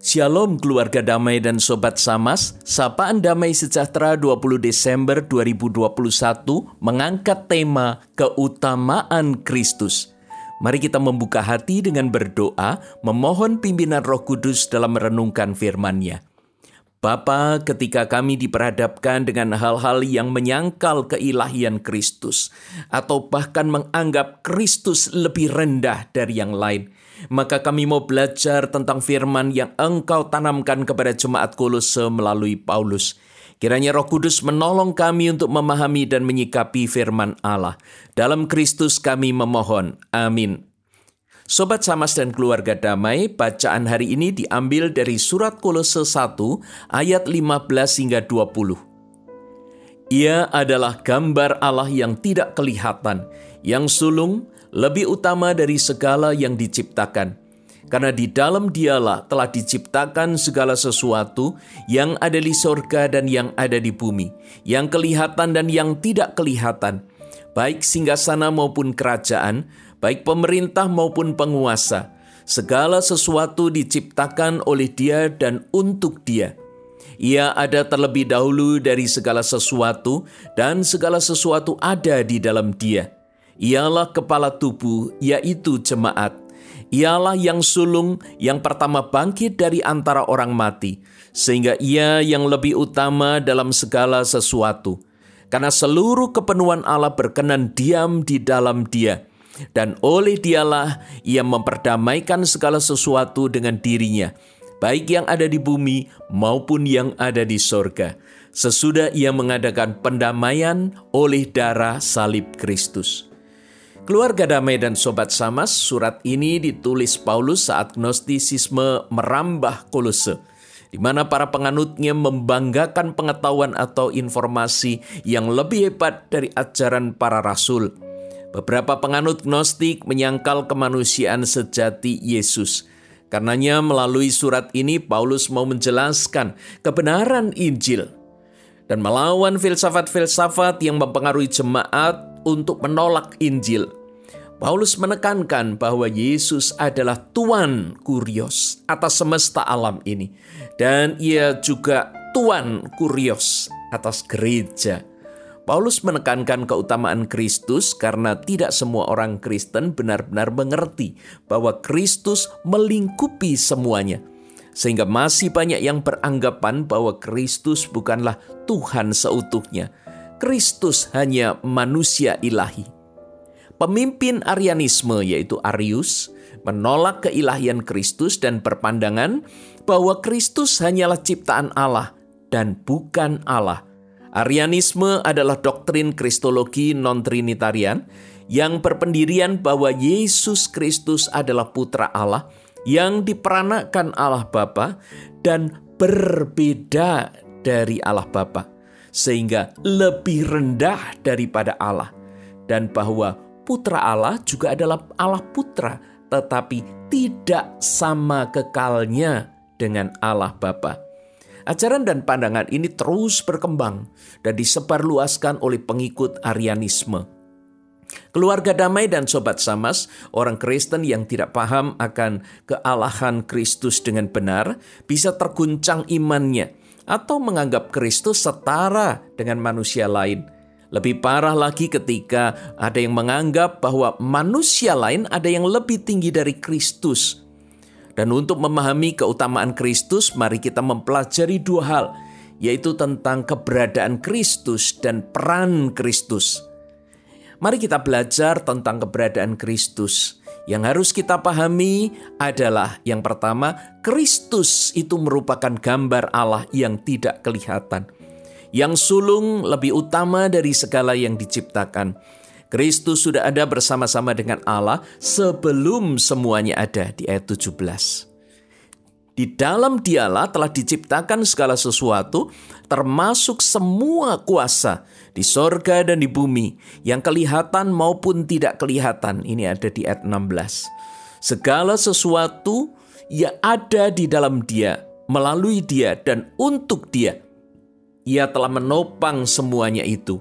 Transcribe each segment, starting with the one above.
Shalom keluarga damai dan sobat Samas, Sapaan Damai Sejahtera 20 Desember 2021 mengangkat tema keutamaan Kristus. Mari kita membuka hati dengan berdoa, memohon pimpinan roh kudus dalam merenungkan firman-Nya. Bapa, ketika kami diperhadapkan dengan hal-hal yang menyangkal keilahian Kristus, atau bahkan menganggap Kristus lebih rendah dari yang lain, maka kami mau belajar tentang firman yang engkau tanamkan kepada jemaat Kolose melalui Paulus. Kiranya Roh Kudus menolong kami untuk memahami dan menyikapi firman Allah. Dalam Kristus kami memohon. Amin. Sobat Samas dan keluarga damai, bacaan hari ini diambil dari surat Kolose 1 ayat 15 hingga 20. Ia adalah gambar Allah yang tidak kelihatan, yang sulung, lebih utama dari segala yang diciptakan. Karena di dalam dialah telah diciptakan segala sesuatu yang ada di sorga dan yang ada di bumi, yang kelihatan dan yang tidak kelihatan, baik singgasana maupun kerajaan, baik pemerintah maupun penguasa. Segala sesuatu diciptakan oleh dia dan untuk dia. Ia ada terlebih dahulu dari segala sesuatu, dan segala sesuatu ada di dalam dia Ialah kepala tubuh, yaitu jemaat. Ialah yang sulung yang pertama bangkit dari antara orang mati, sehingga ia yang lebih utama dalam segala sesuatu. Karena seluruh kepenuhan Allah berkenan diam di dalam dia, dan oleh dialah ia memperdamaikan segala sesuatu dengan dirinya, baik yang ada di bumi maupun yang ada di sorga, sesudah ia mengadakan pendamaian oleh darah salib Kristus. Keluarga damai dan sobat samas, surat ini ditulis Paulus saat gnostisisme merambah kolose, di mana para penganutnya membanggakan pengetahuan atau informasi yang lebih hebat dari ajaran para rasul. Beberapa penganut gnostik menyangkal kemanusiaan sejati Yesus. Karenanya melalui surat ini Paulus mau menjelaskan kebenaran Injil dan melawan filsafat-filsafat yang mempengaruhi jemaat untuk menolak Injil. Paulus menekankan bahwa Yesus adalah Tuan Kurios atas semesta alam ini, dan Ia juga Tuan Kurios atas gereja. Paulus menekankan keutamaan Kristus karena tidak semua orang Kristen benar-benar mengerti bahwa Kristus melingkupi semuanya, sehingga masih banyak yang beranggapan bahwa Kristus bukanlah Tuhan seutuhnya Kristus hanya manusia ilahi. Pemimpin Arianisme yaitu Arius menolak keilahian Kristus dan berpandangan bahwa Kristus hanyalah ciptaan Allah dan bukan Allah. Arianisme adalah doktrin kristologi non-trinitarian yang berpendirian bahwa Yesus Kristus adalah putra Allah yang diperanakan Allah Bapa dan berbeda dari Allah Bapa sehingga lebih rendah daripada Allah, dan bahwa Putra Allah juga adalah Allah Putra, tetapi tidak sama kekalnya dengan Allah Bapa. Ajaran dan pandangan ini terus berkembang dan disebarluaskan oleh pengikut Arianisme. Keluarga damai dan sobat samas, orang Kristen yang tidak paham akan kealahan Kristus dengan benar, bisa terguncang imannya atau menganggap Kristus setara dengan manusia lain. Lebih parah lagi ketika ada yang menganggap bahwa manusia lain ada yang lebih tinggi dari Kristus. Dan untuk memahami keutamaan Kristus, mari kita mempelajari dua hal, yaitu tentang keberadaan Kristus dan peran Kristus. Mari kita belajar tentang keberadaan Kristus. Yang harus kita pahami adalah yang pertama, Kristus itu merupakan gambar Allah yang tidak kelihatan. Yang sulung lebih utama dari segala yang diciptakan. Kristus sudah ada bersama-sama dengan Allah sebelum semuanya ada di ayat 17. Di dalam dialah telah diciptakan segala sesuatu, termasuk semua kuasa di sorga dan di bumi, yang kelihatan maupun tidak kelihatan. Ini ada di ayat 16. Segala sesuatu yang ada di dalam dia, melalui dia, dan untuk dia. Ia telah menopang semuanya itu.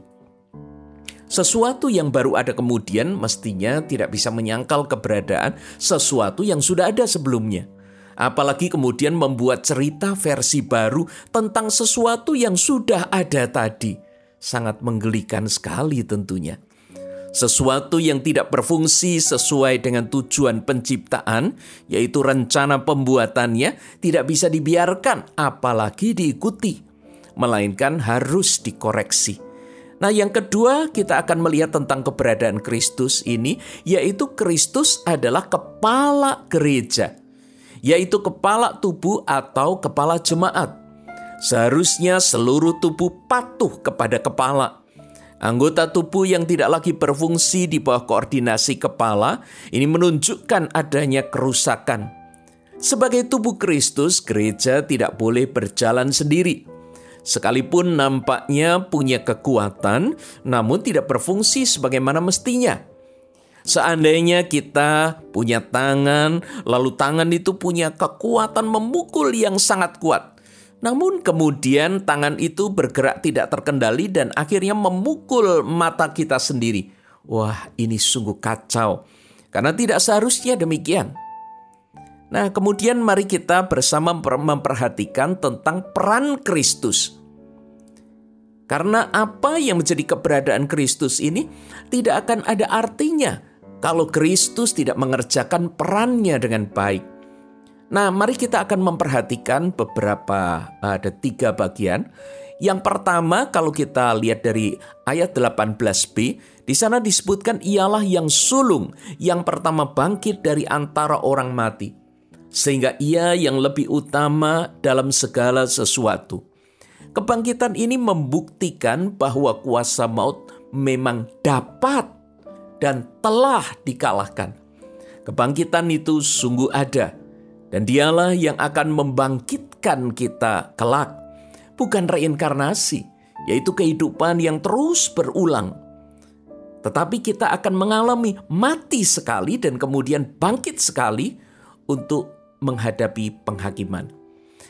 Sesuatu yang baru ada kemudian mestinya tidak bisa menyangkal keberadaan sesuatu yang sudah ada sebelumnya. Apalagi kemudian membuat cerita versi baru tentang sesuatu yang sudah ada tadi. Sangat menggelikan sekali tentunya. Sesuatu yang tidak berfungsi sesuai dengan tujuan penciptaan, yaitu rencana pembuatannya, tidak bisa dibiarkan, apalagi diikuti, melainkan harus dikoreksi. Nah, yang kedua, kita akan melihat tentang keberadaan Kristus ini, yaitu Kristus adalah kepala gereja, yaitu kepala tubuh atau kepala jemaat. Seharusnya seluruh tubuh patuh kepada kepala. Anggota tubuh yang tidak lagi berfungsi di bawah koordinasi kepala ini menunjukkan adanya kerusakan. Sebagai tubuh Kristus, gereja tidak boleh berjalan sendiri sekalipun nampaknya punya kekuatan, namun tidak berfungsi sebagaimana mestinya. Seandainya kita punya tangan, lalu tangan itu punya kekuatan memukul yang sangat kuat. Namun kemudian tangan itu bergerak tidak terkendali dan akhirnya memukul mata kita sendiri. Wah, ini sungguh kacau. Karena tidak seharusnya demikian. Nah, kemudian mari kita bersama memperhatikan tentang peran Kristus karena apa yang menjadi keberadaan Kristus ini tidak akan ada artinya kalau Kristus tidak mengerjakan perannya dengan baik. Nah, mari kita akan memperhatikan beberapa ada tiga bagian. Yang pertama, kalau kita lihat dari ayat 18b, di sana disebutkan ialah yang sulung, yang pertama bangkit dari antara orang mati. Sehingga ia yang lebih utama dalam segala sesuatu. Kebangkitan ini membuktikan bahwa kuasa maut memang dapat dan telah dikalahkan. Kebangkitan itu sungguh ada, dan dialah yang akan membangkitkan kita kelak, bukan reinkarnasi, yaitu kehidupan yang terus berulang. Tetapi kita akan mengalami mati sekali dan kemudian bangkit sekali untuk menghadapi penghakiman.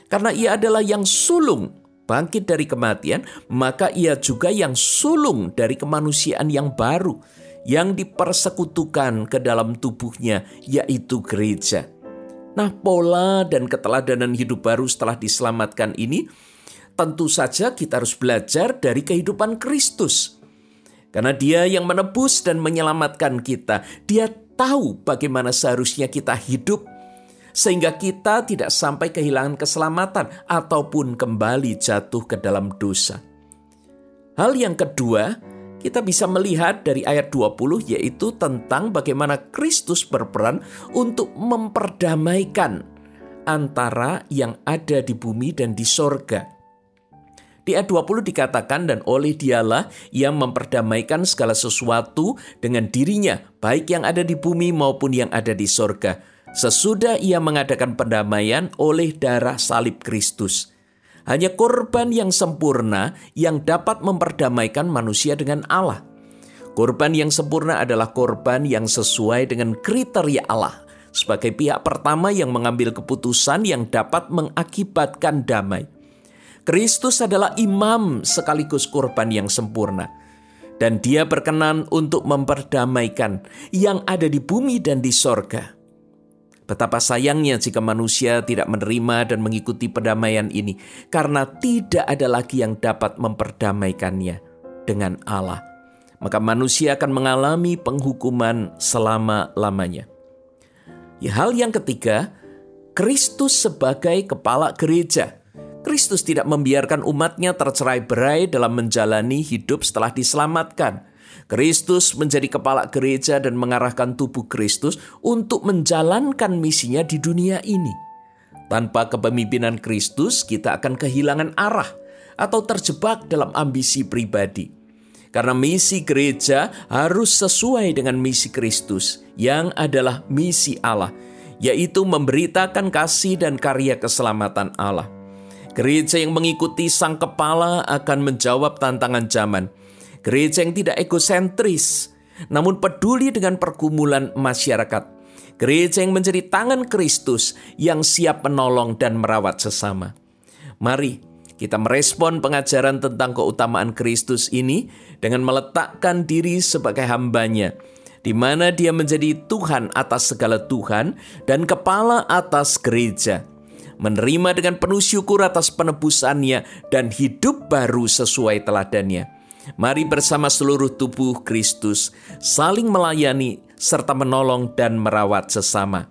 Karena ia adalah yang sulung bangkit dari kematian, maka ia juga yang sulung dari kemanusiaan yang baru, yang dipersekutukan ke dalam tubuhnya, yaitu gereja. Nah, pola dan keteladanan hidup baru setelah diselamatkan ini, tentu saja kita harus belajar dari kehidupan Kristus. Karena dia yang menebus dan menyelamatkan kita, dia tahu bagaimana seharusnya kita hidup sehingga kita tidak sampai kehilangan keselamatan ataupun kembali jatuh ke dalam dosa. Hal yang kedua, kita bisa melihat dari ayat 20 yaitu tentang bagaimana Kristus berperan untuk memperdamaikan antara yang ada di bumi dan di sorga. Di ayat 20 dikatakan dan oleh dialah yang memperdamaikan segala sesuatu dengan dirinya, baik yang ada di bumi maupun yang ada di sorga sesudah ia mengadakan pendamaian oleh darah salib Kristus. Hanya korban yang sempurna yang dapat memperdamaikan manusia dengan Allah. Korban yang sempurna adalah korban yang sesuai dengan kriteria Allah sebagai pihak pertama yang mengambil keputusan yang dapat mengakibatkan damai. Kristus adalah imam sekaligus korban yang sempurna dan dia berkenan untuk memperdamaikan yang ada di bumi dan di sorga. Betapa sayangnya jika manusia tidak menerima dan mengikuti perdamaian ini, karena tidak ada lagi yang dapat memperdamaikannya dengan Allah. Maka manusia akan mengalami penghukuman selama-lamanya. Ya, hal yang ketiga, Kristus sebagai kepala gereja. Kristus tidak membiarkan umatnya tercerai berai dalam menjalani hidup setelah diselamatkan. Kristus menjadi kepala gereja dan mengarahkan tubuh Kristus untuk menjalankan misinya di dunia ini. Tanpa kepemimpinan Kristus, kita akan kehilangan arah atau terjebak dalam ambisi pribadi. Karena misi gereja harus sesuai dengan misi Kristus, yang adalah misi Allah, yaitu memberitakan kasih dan karya keselamatan Allah. Gereja yang mengikuti Sang Kepala akan menjawab tantangan zaman Gereja yang tidak egosentris, namun peduli dengan pergumulan masyarakat. Gereja yang menjadi tangan Kristus yang siap menolong dan merawat sesama. Mari kita merespon pengajaran tentang keutamaan Kristus ini dengan meletakkan diri sebagai hambanya di mana dia menjadi Tuhan atas segala Tuhan dan kepala atas gereja. Menerima dengan penuh syukur atas penebusannya dan hidup baru sesuai teladannya. Mari bersama seluruh tubuh Kristus saling melayani serta menolong dan merawat sesama.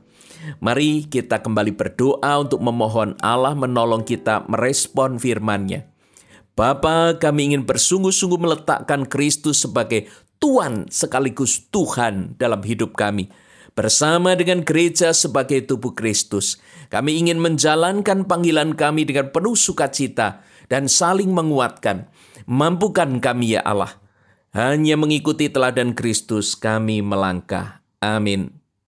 Mari kita kembali berdoa untuk memohon Allah menolong kita merespon firman-Nya. Bapa, kami ingin bersungguh-sungguh meletakkan Kristus sebagai Tuhan sekaligus Tuhan dalam hidup kami. Bersama dengan gereja sebagai tubuh Kristus, kami ingin menjalankan panggilan kami dengan penuh sukacita dan saling menguatkan. Mampukan kami ya Allah. Hanya mengikuti teladan Kristus kami melangkah. Amin.